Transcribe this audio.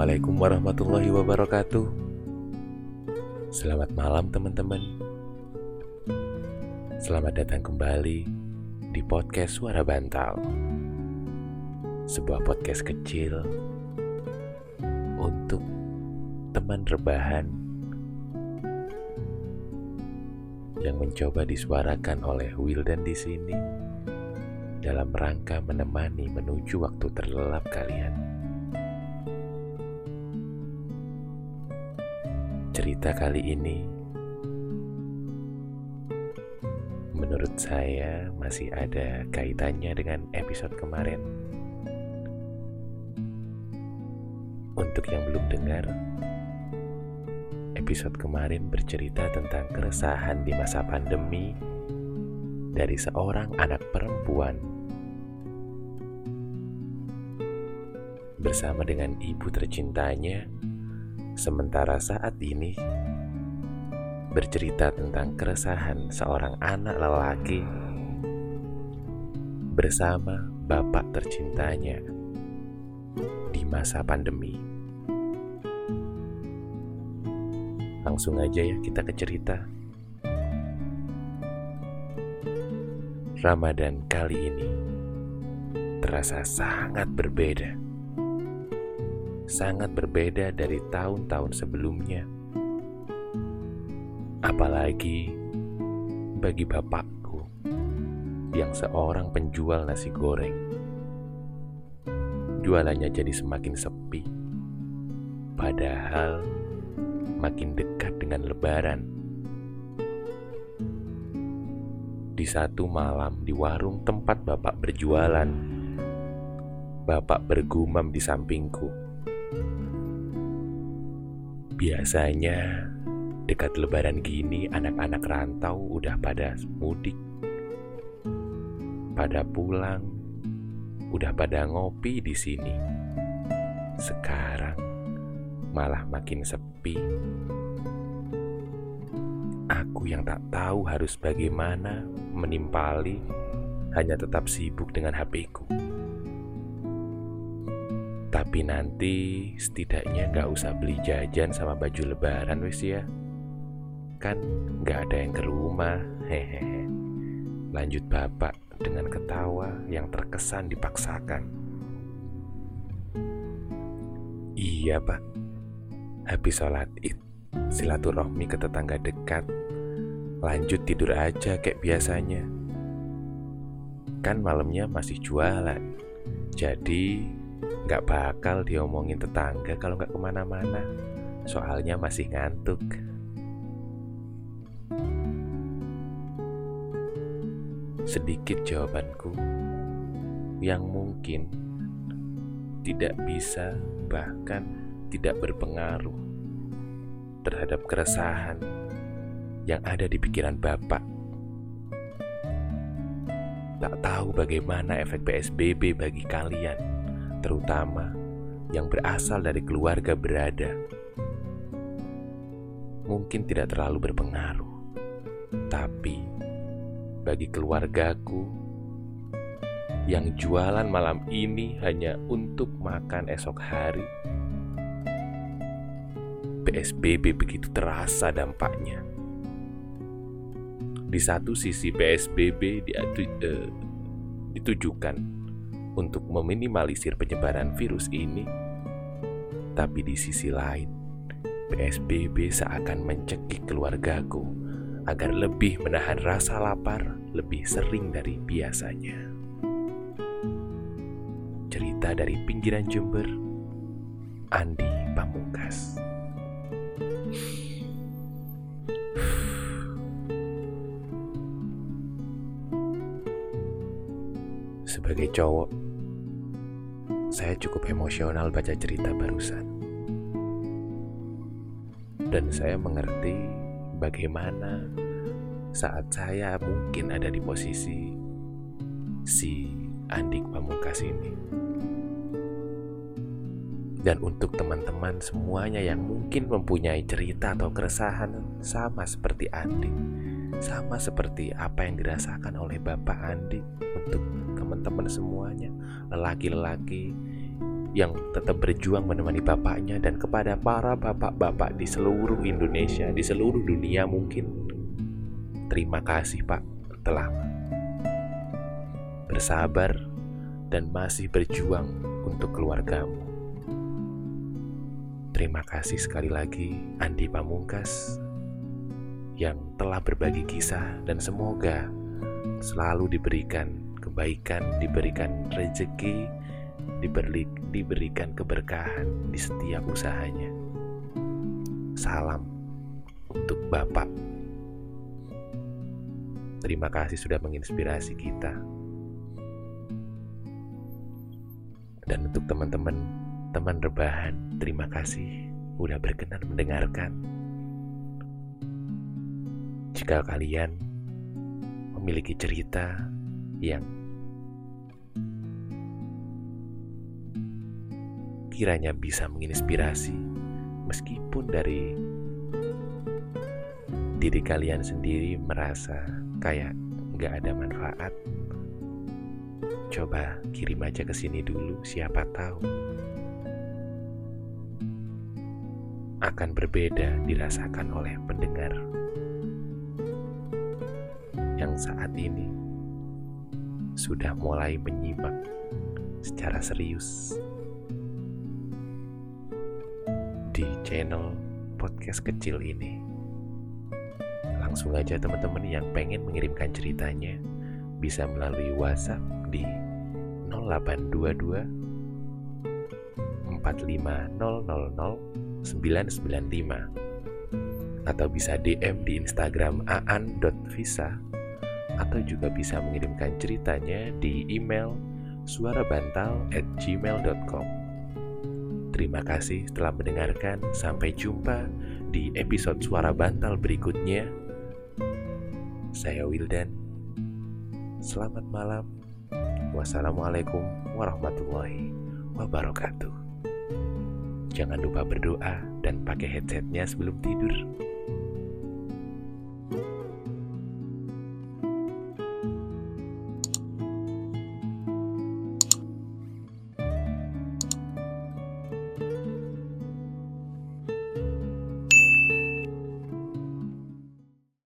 Assalamualaikum warahmatullahi wabarakatuh. Selamat malam, teman-teman. Selamat datang kembali di podcast Suara Bantal, sebuah podcast kecil untuk teman rebahan yang mencoba disuarakan oleh Wildan di sini dalam rangka menemani menuju waktu terlelap kalian. Cerita kali ini menurut saya masih ada kaitannya dengan episode kemarin. Untuk yang belum dengar, episode kemarin bercerita tentang keresahan di masa pandemi dari seorang anak perempuan bersama dengan ibu tercintanya Sementara saat ini bercerita tentang keresahan seorang anak lelaki bersama bapak tercintanya di masa pandemi. Langsung aja ya kita ke cerita. Ramadan kali ini terasa sangat berbeda sangat berbeda dari tahun-tahun sebelumnya. Apalagi bagi bapakku yang seorang penjual nasi goreng. Jualannya jadi semakin sepi. Padahal makin dekat dengan lebaran. Di satu malam di warung tempat bapak berjualan, bapak bergumam di sampingku. Biasanya dekat lebaran gini anak-anak rantau udah pada mudik. Pada pulang, udah pada ngopi di sini. Sekarang malah makin sepi. Aku yang tak tahu harus bagaimana menimpali hanya tetap sibuk dengan HP-ku. Tapi nanti setidaknya gak usah beli jajan sama baju lebaran wis ya. Kan gak ada yang ke rumah Hehehe. Lanjut bapak dengan ketawa yang terkesan dipaksakan. Iya pak. Habis sholat id Silaturahmi ke tetangga dekat. Lanjut tidur aja kayak biasanya. Kan malamnya masih jualan. Jadi Gak bakal diomongin tetangga kalau gak ke mana-mana. Soalnya masih ngantuk. Sedikit jawabanku. Yang mungkin Tidak bisa bahkan tidak berpengaruh Terhadap keresahan Yang ada di pikiran Bapak. Tak tahu bagaimana efek PSBB bagi kalian terutama yang berasal dari keluarga berada, mungkin tidak terlalu berpengaruh, tapi bagi keluargaku yang jualan malam ini hanya untuk makan esok hari. PSBB begitu terasa dampaknya. Di satu sisi PSBB diadu, uh, ditujukan untuk meminimalisir penyebaran virus ini. Tapi di sisi lain, PSBB seakan mencekik keluargaku agar lebih menahan rasa lapar lebih sering dari biasanya. Cerita dari pinggiran Jember, Andi Pamungkas. Sebagai cowok, saya cukup emosional baca cerita barusan. Dan saya mengerti bagaimana saat saya mungkin ada di posisi si Andik Pamungkas ini. Dan untuk teman-teman semuanya yang mungkin mempunyai cerita atau keresahan sama seperti Andik, sama seperti apa yang dirasakan oleh Bapak Andik untuk teman-teman semuanya, lelaki-lelaki yang tetap berjuang menemani bapaknya dan kepada para bapak-bapak di seluruh Indonesia, di seluruh dunia mungkin. Terima kasih Pak telah bersabar dan masih berjuang untuk keluargamu. Terima kasih sekali lagi Andi Pamungkas yang telah berbagi kisah dan semoga selalu diberikan kebaikan, diberikan rezeki, diberi, diberikan keberkahan di setiap usahanya. Salam untuk Bapak. Terima kasih sudah menginspirasi kita. Dan untuk teman-teman, teman rebahan, terima kasih sudah berkenan mendengarkan. Jika kalian memiliki cerita yang kiranya bisa menginspirasi meskipun dari diri kalian sendiri merasa kayak nggak ada manfaat. Coba kirim aja ke sini dulu siapa tahu akan berbeda dirasakan oleh pendengar yang saat ini sudah mulai menyimak secara serius di channel podcast kecil ini. Langsung aja teman-teman yang pengen mengirimkan ceritanya bisa melalui WhatsApp di 0822 45000 995 atau bisa DM di Instagram aan.visa atau juga bisa mengirimkan ceritanya di email suarabantal@gmail.com. Terima kasih telah mendengarkan. Sampai jumpa di episode Suara Bantal berikutnya. Saya Wildan. Selamat malam. Wassalamualaikum warahmatullahi wabarakatuh. Jangan lupa berdoa dan pakai headsetnya sebelum tidur.